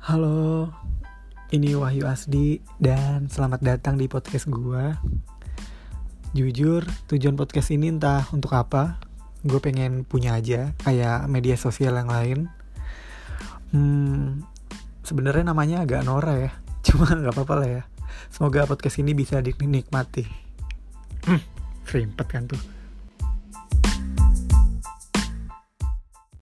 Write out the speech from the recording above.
Halo, ini Wahyu Asdi dan selamat datang di podcast gua. Jujur, tujuan podcast ini entah untuk apa. Gue pengen punya aja kayak media sosial yang lain. Hmm, sebenarnya namanya agak Nora ya. Cuma gak apa-apa lah ya. Semoga podcast ini bisa dinikmati. Hmm, serimpet kan tuh.